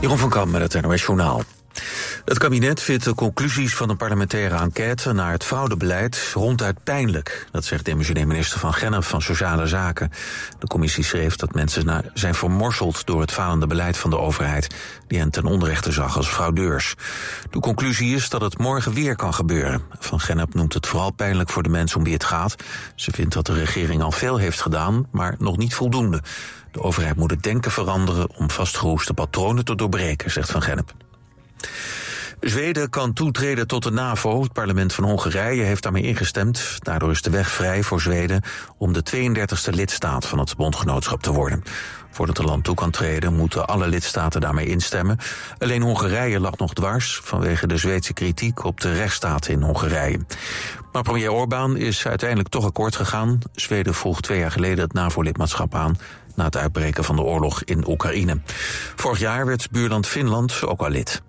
Jeroen van Kamp met het NOS Journaal. Het kabinet vindt de conclusies van een parlementaire enquête naar het fraudebeleid ronduit pijnlijk. Dat zegt demissionair minister van Gennep van Sociale Zaken. De commissie schreef dat mensen zijn vermorseld door het falende beleid van de overheid, die hen ten onrechte zag als fraudeurs. De conclusie is dat het morgen weer kan gebeuren. Van Gennep noemt het vooral pijnlijk voor de mensen om wie het gaat. Ze vindt dat de regering al veel heeft gedaan, maar nog niet voldoende. De overheid moet het denken veranderen om vastgeroeste patronen te doorbreken, zegt Van Gennep. Zweden kan toetreden tot de NAVO. Het parlement van Hongarije heeft daarmee ingestemd. Daardoor is de weg vrij voor Zweden om de 32e lidstaat van het bondgenootschap te worden. Voordat het land toe kan treden, moeten alle lidstaten daarmee instemmen. Alleen Hongarije lag nog dwars vanwege de Zweedse kritiek op de rechtsstaat in Hongarije. Maar premier Orbán is uiteindelijk toch akkoord gegaan. Zweden vroeg twee jaar geleden het NAVO-lidmaatschap aan na het uitbreken van de oorlog in Oekraïne. Vorig jaar werd buurland Finland ook al lid.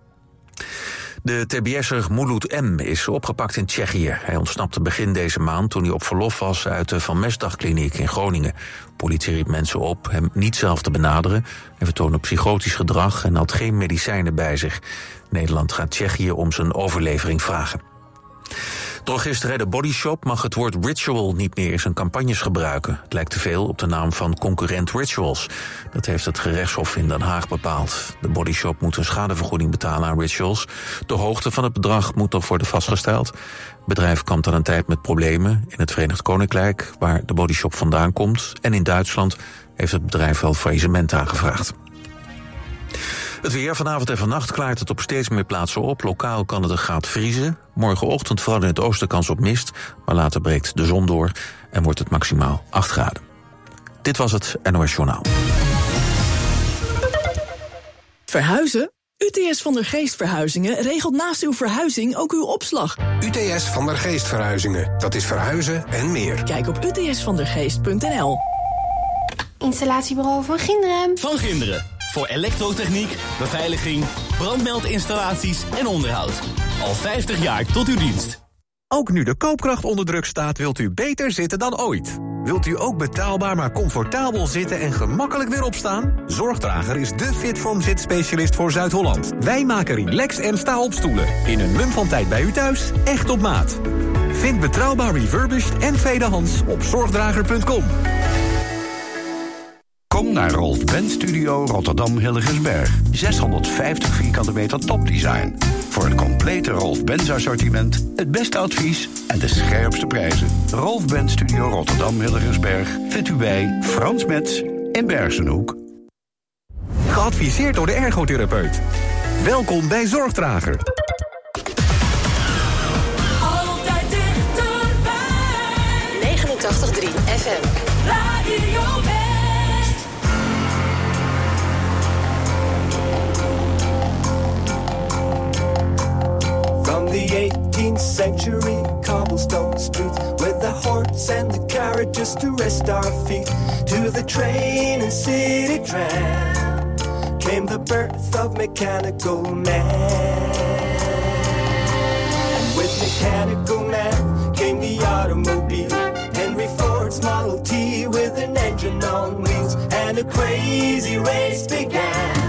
De TBS'er Mulut M. is opgepakt in Tsjechië. Hij ontsnapte begin deze maand toen hij op verlof was uit de Van Mestdagkliniek in Groningen. Politie riep mensen op hem niet zelf te benaderen. Hij vertoonde psychotisch gedrag en had geen medicijnen bij zich. Nederland gaat Tsjechië om zijn overlevering vragen. Drogist de Body Shop mag het woord ritual niet meer in zijn campagnes gebruiken. Het lijkt te veel op de naam van concurrent Rituals. Dat heeft het gerechtshof in Den Haag bepaald. De Body Shop moet een schadevergoeding betalen aan Rituals. De hoogte van het bedrag moet nog worden vastgesteld. Het bedrijf kampt al een tijd met problemen. In het Verenigd Koninkrijk, waar de Body Shop vandaan komt... en in Duitsland heeft het bedrijf wel faillissement aangevraagd. Het weer vanavond en vannacht klaart het op steeds meer plaatsen op. Lokaal kan het een graad vriezen. Morgenochtend vooral in het oosten kans op mist. Maar later breekt de zon door en wordt het maximaal 8 graden. Dit was het NOS Journaal. Verhuizen? UTS van der Geest Verhuizingen regelt naast uw verhuizing ook uw opslag. UTS van der Geest Verhuizingen. Dat is verhuizen en meer. Kijk op utsvandergeest.nl Installatiebureau van Ginderen. Van Ginderen voor elektrotechniek, beveiliging, brandmeldinstallaties en onderhoud. Al 50 jaar tot uw dienst. Ook nu de koopkracht onder druk staat, wilt u beter zitten dan ooit. Wilt u ook betaalbaar maar comfortabel zitten en gemakkelijk weer opstaan? Zorgdrager is de Fitform zitspecialist voor Zuid-Holland. Wij maken relax en sta-op stoelen. In een mum van tijd bij u thuis, echt op maat. Vind betrouwbaar refurbished en tweedehands op zorgdrager.com. Kom naar Rolf Ben Studio Rotterdam Hilligensberg. 650 vierkante meter topdesign. Voor het complete Rolf Benz assortiment, het beste advies en de scherpste prijzen. Rolf Ben Studio Rotterdam Hilligensberg vindt u bij Frans Metz in Bergenhoek. Geadviseerd door de ergotherapeut. Welkom bij Zorgdrager. Altijd dichterbij. 89.3 FM. Radio 18th century cobblestone streets with the horse and the carriages to rest our feet. To the train and city tram came the birth of mechanical man. And with mechanical man came the automobile. Henry ford's model t with an engine on wheels and a crazy race began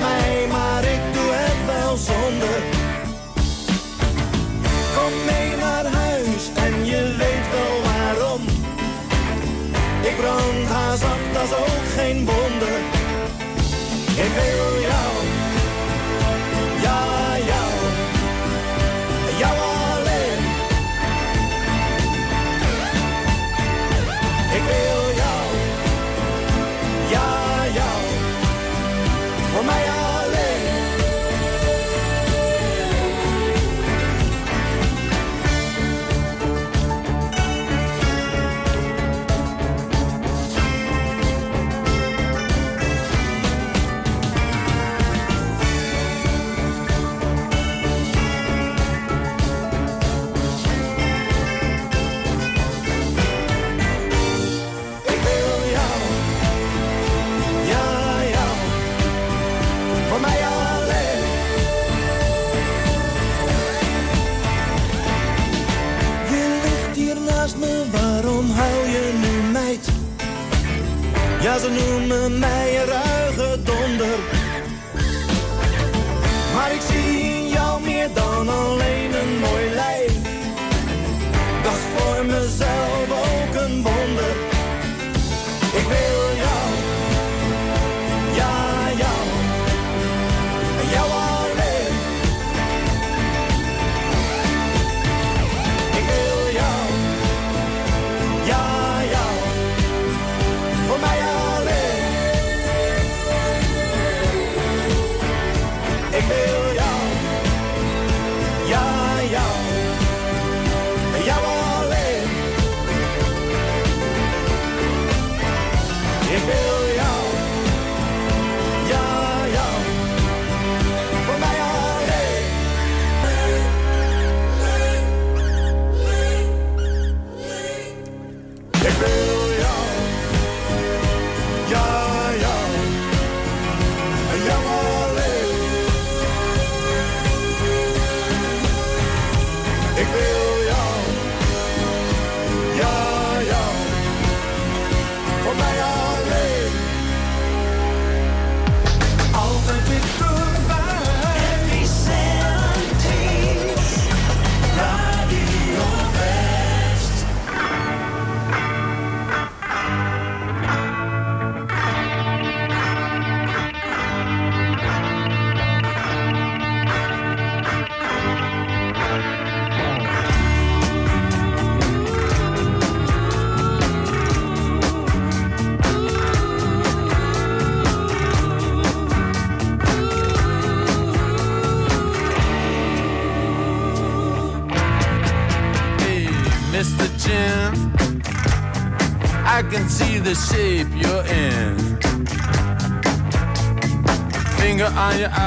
mij, maar ik doe het wel zonder. Kom mee naar huis en je weet wel waarom. Ik brand haast af, dat is ook geen wonder. Ik wil jou. rumor might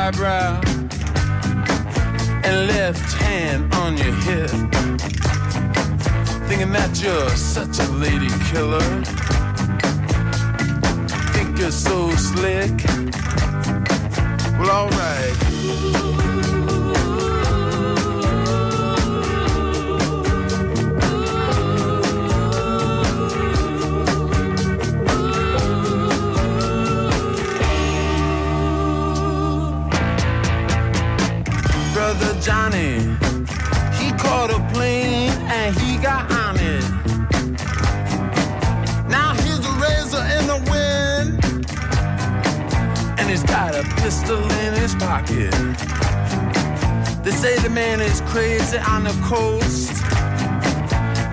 eyebrow and left hand on your hip. Thinking that you're such a lady killer. He's got a pistol in his pocket. They say the man is crazy on the coast.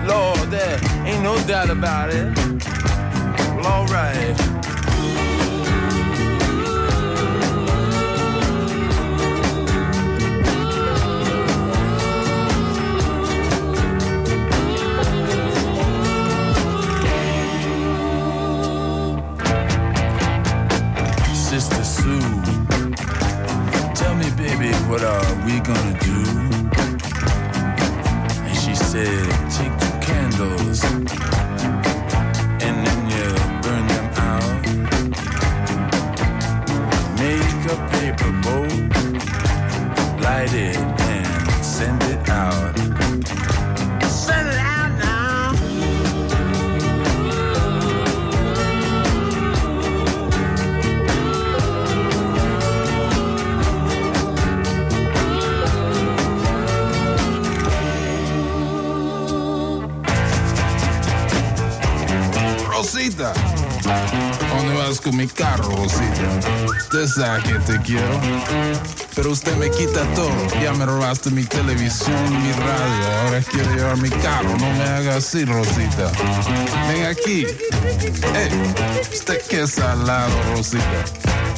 Lord, there ain't no doubt about it. Well, alright. We gonna do? And she said, vas con mi carro, Rosita? Usted sabe que te quiero, pero usted me quita todo. Ya me robaste mi televisión, mi radio, ahora quiero llevar mi carro. No me haga así, Rosita. Ven aquí. Eh, usted que es salado, Rosita.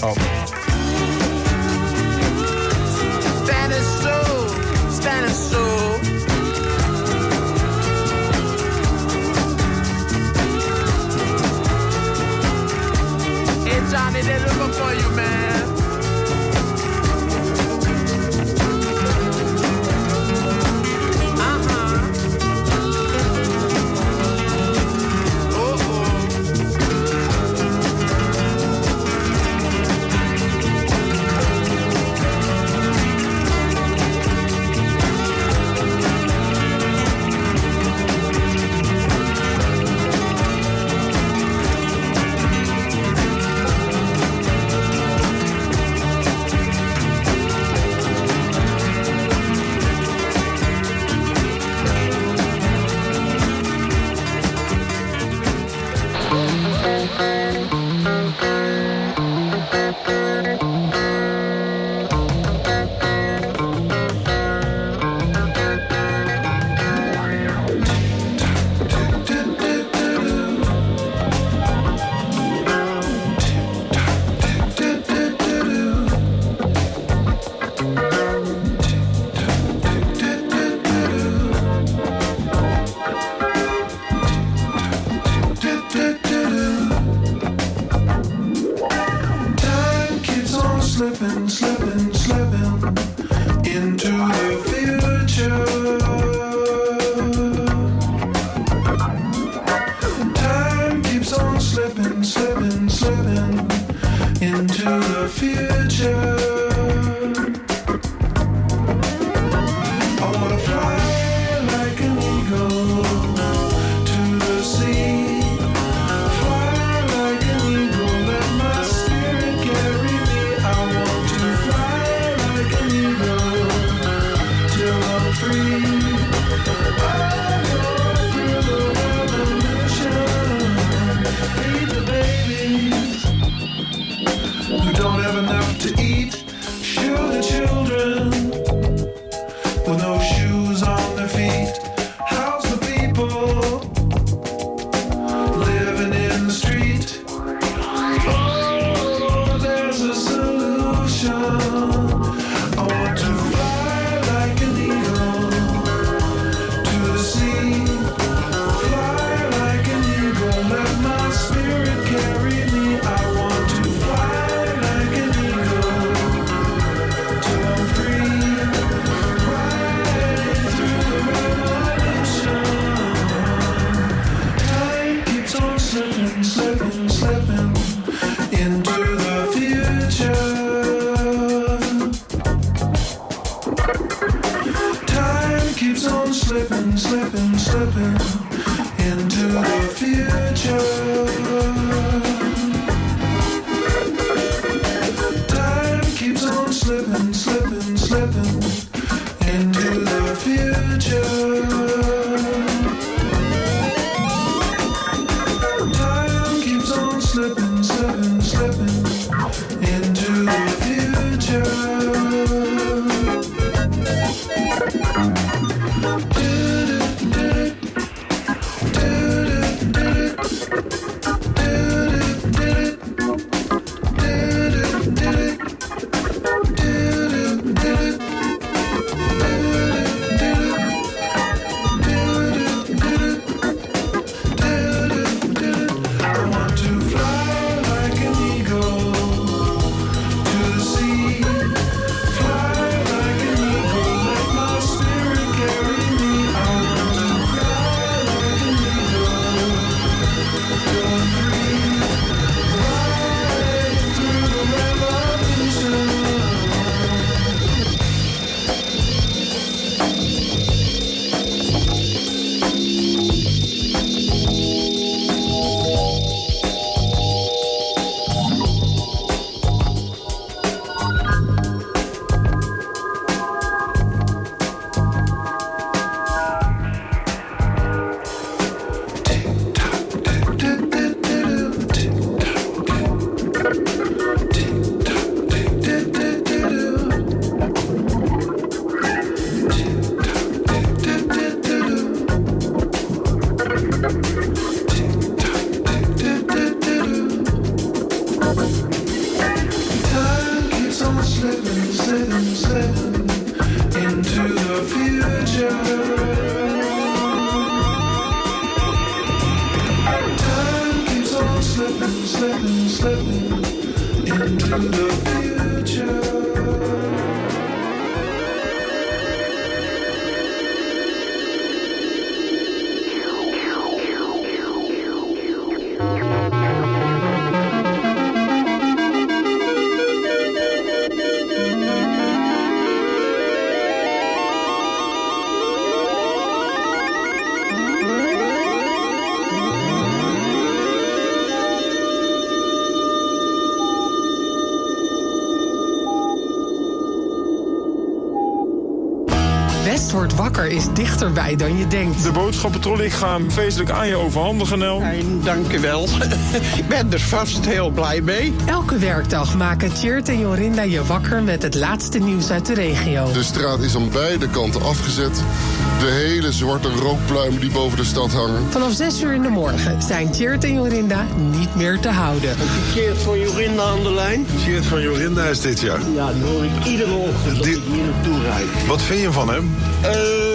Oh. esame del lungo foglio is dichterbij dan je denkt. De boodschappentrol, ik ga hem feestelijk aan je overhandigen, Nel. Dank u wel. Ik ben er vast heel blij mee. Elke werkdag maken Tjeerd en Jorinda je wakker met het laatste nieuws uit de regio. De straat is aan beide kanten afgezet. De hele zwarte rookpluimen die boven de stad hangen. Vanaf 6 uur in de morgen zijn Tjeerd en Jorinda niet meer te houden. Tjeerd van Jorinda aan de lijn. Tjeerd van Jorinda is dit jaar. Ja, dat hoor ik iedere ochtend als ik hier naartoe rijd. Wat vind je van hem? Eh,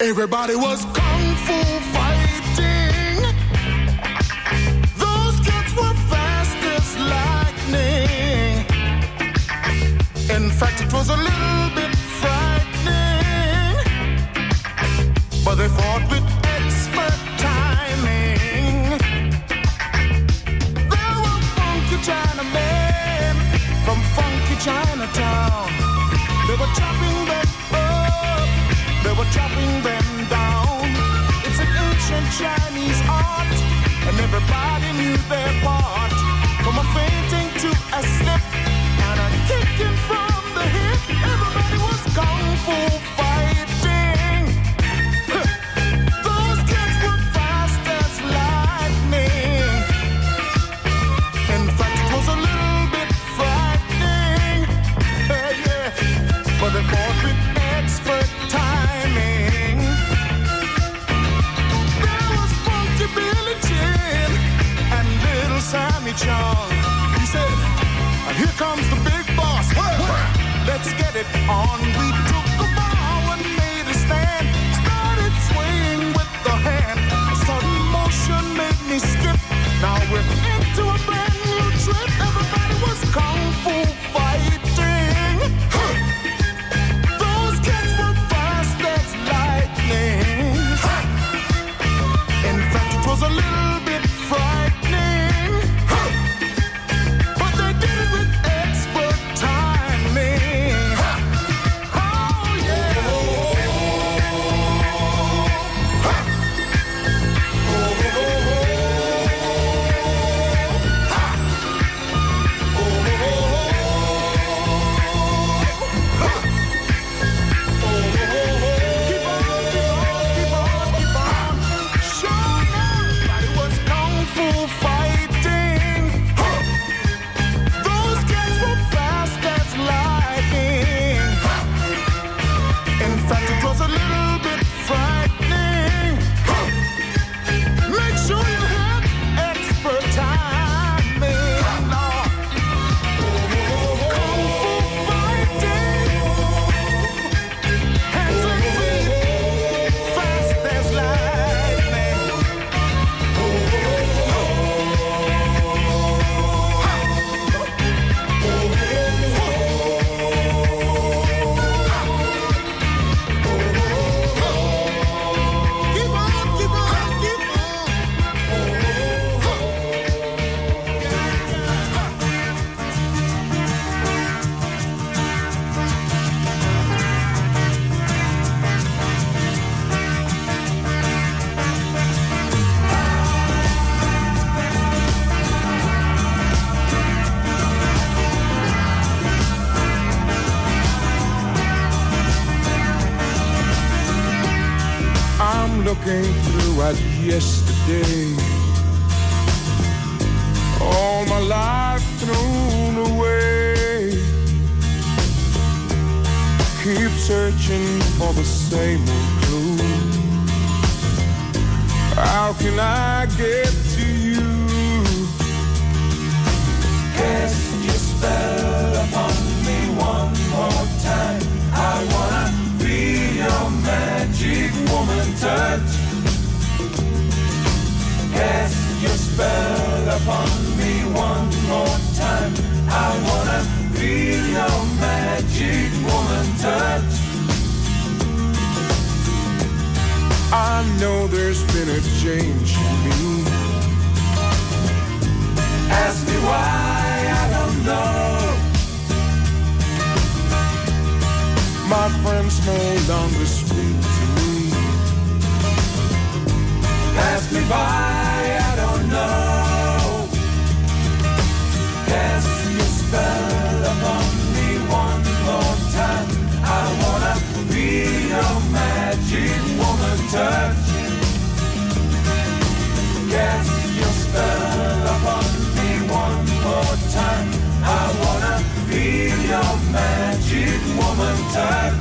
Everybody was looking through at yesterday. All my life thrown away. Keep searching for the same old clue. How can I get to you? Cast your spell. touch. Cast your spell upon me one more time. I wanna feel your magic woman touch. I know there's been a change in me. Ask me why, I don't know. My friends no longer speak Pass me by, I don't know. Cast your spell upon me one more time. I wanna be your magic woman touch. Cast your spell upon me one more time. I wanna feel your magic woman touch.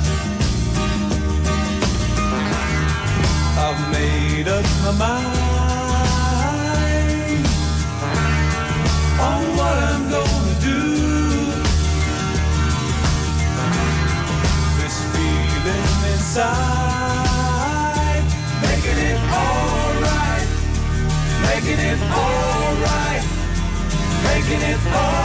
it's all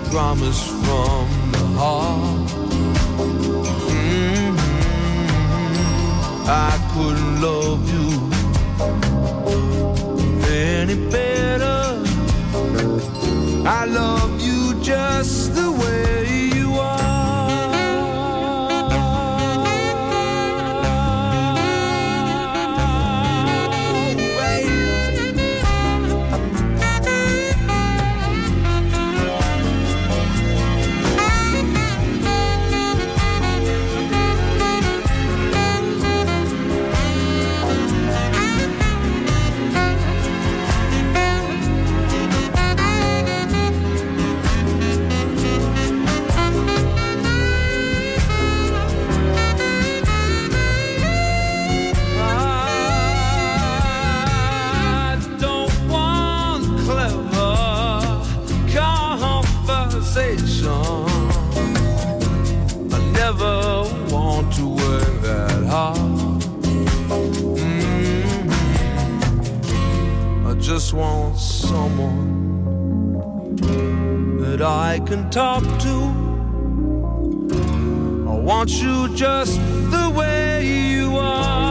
promise from the heart. Mm -hmm. I couldn't love you any better. I love you just the way. conversation. I never want to work that hard. Mm-hmm. I just want someone that I can talk to. I want you just the way you are.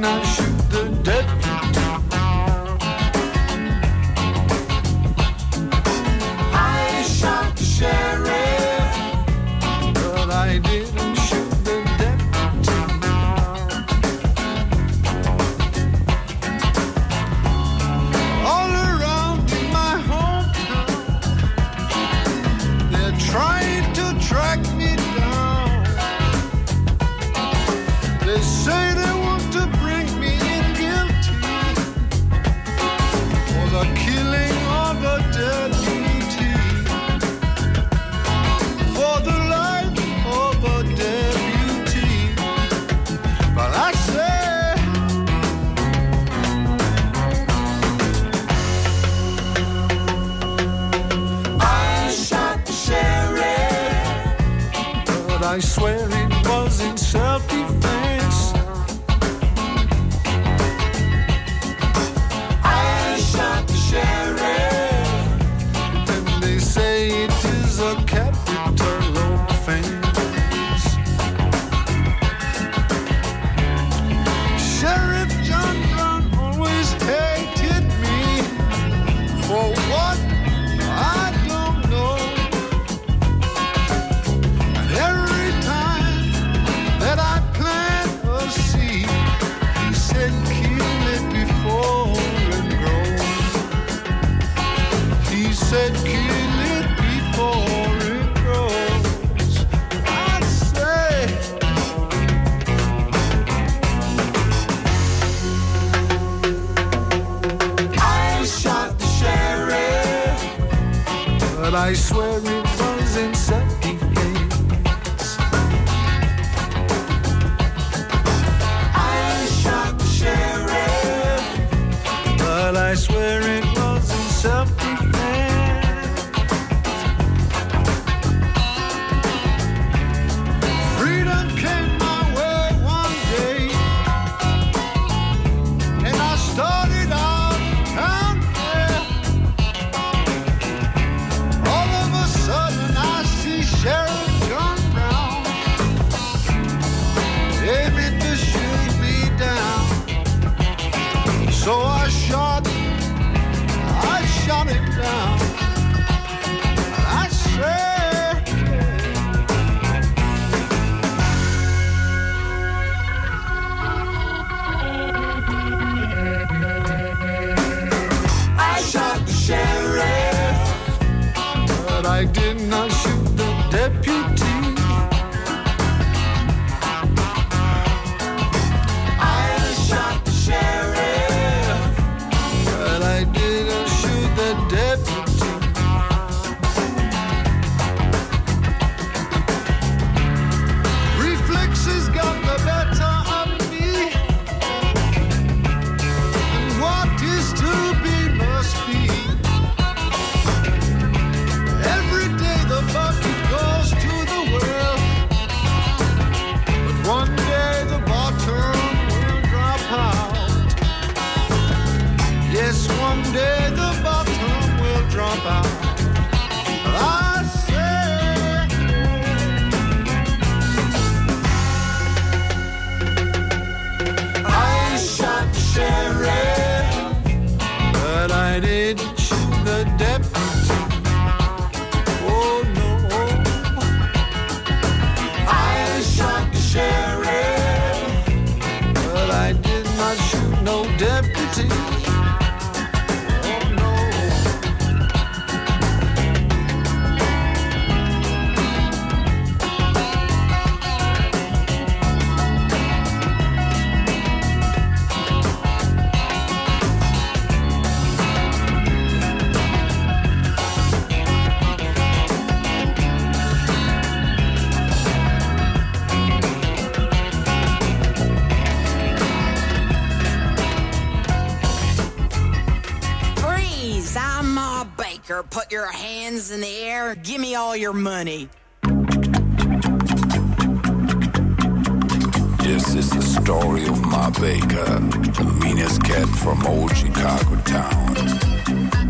nas but I swear it This is the story of my baker, the meanest cat from old Chicago town.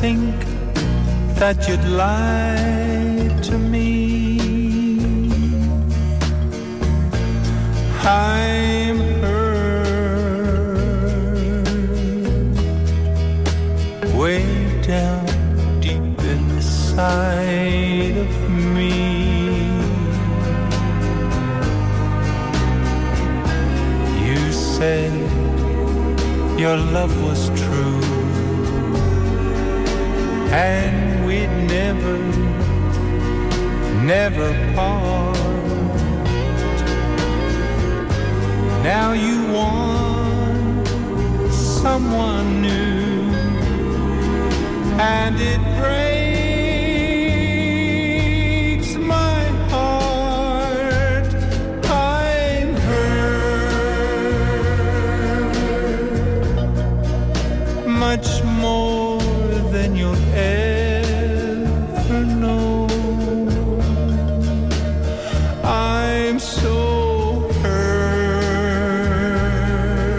Think that you'd lie to me. I'm hurt way down deep inside of me. You said your love was and we'd never, never part. Now you want someone new, and it breaks